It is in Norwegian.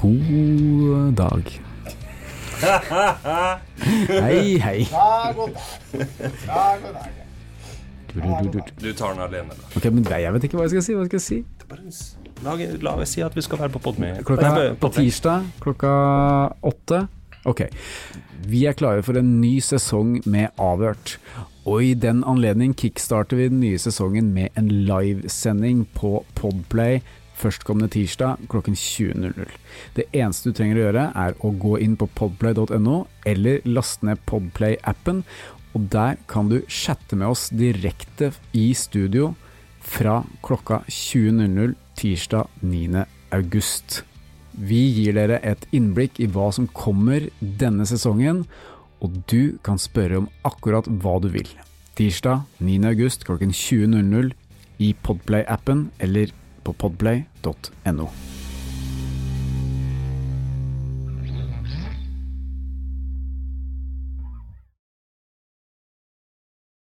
God dag. Hei, hei. Du, du, du, du. Du tar den alene, da. Ok, men jeg vet ikke hva jeg skal si. Hva skal jeg si? Bare la meg si at vi skal være på Podme. Klokka Nei, på tirsdag klokka åtte. Ok. Vi er klare for en ny sesong med Avhørt. Og i den anledning kickstarter vi den nye sesongen med en livesending på Podplay førstkommende tirsdag klokken 20.00. Det eneste du trenger å gjøre, er å gå inn på podplay.no, eller laste ned Podplay-appen, og der kan du chatte med oss direkte i studio fra klokka 20.00 tirsdag 9. august. Vi gir dere et innblikk i hva som kommer denne sesongen, og du kan spørre om akkurat hva du vil. Tirsdag 9. august klokken 20.00 i Podplay-appen eller podplay.no.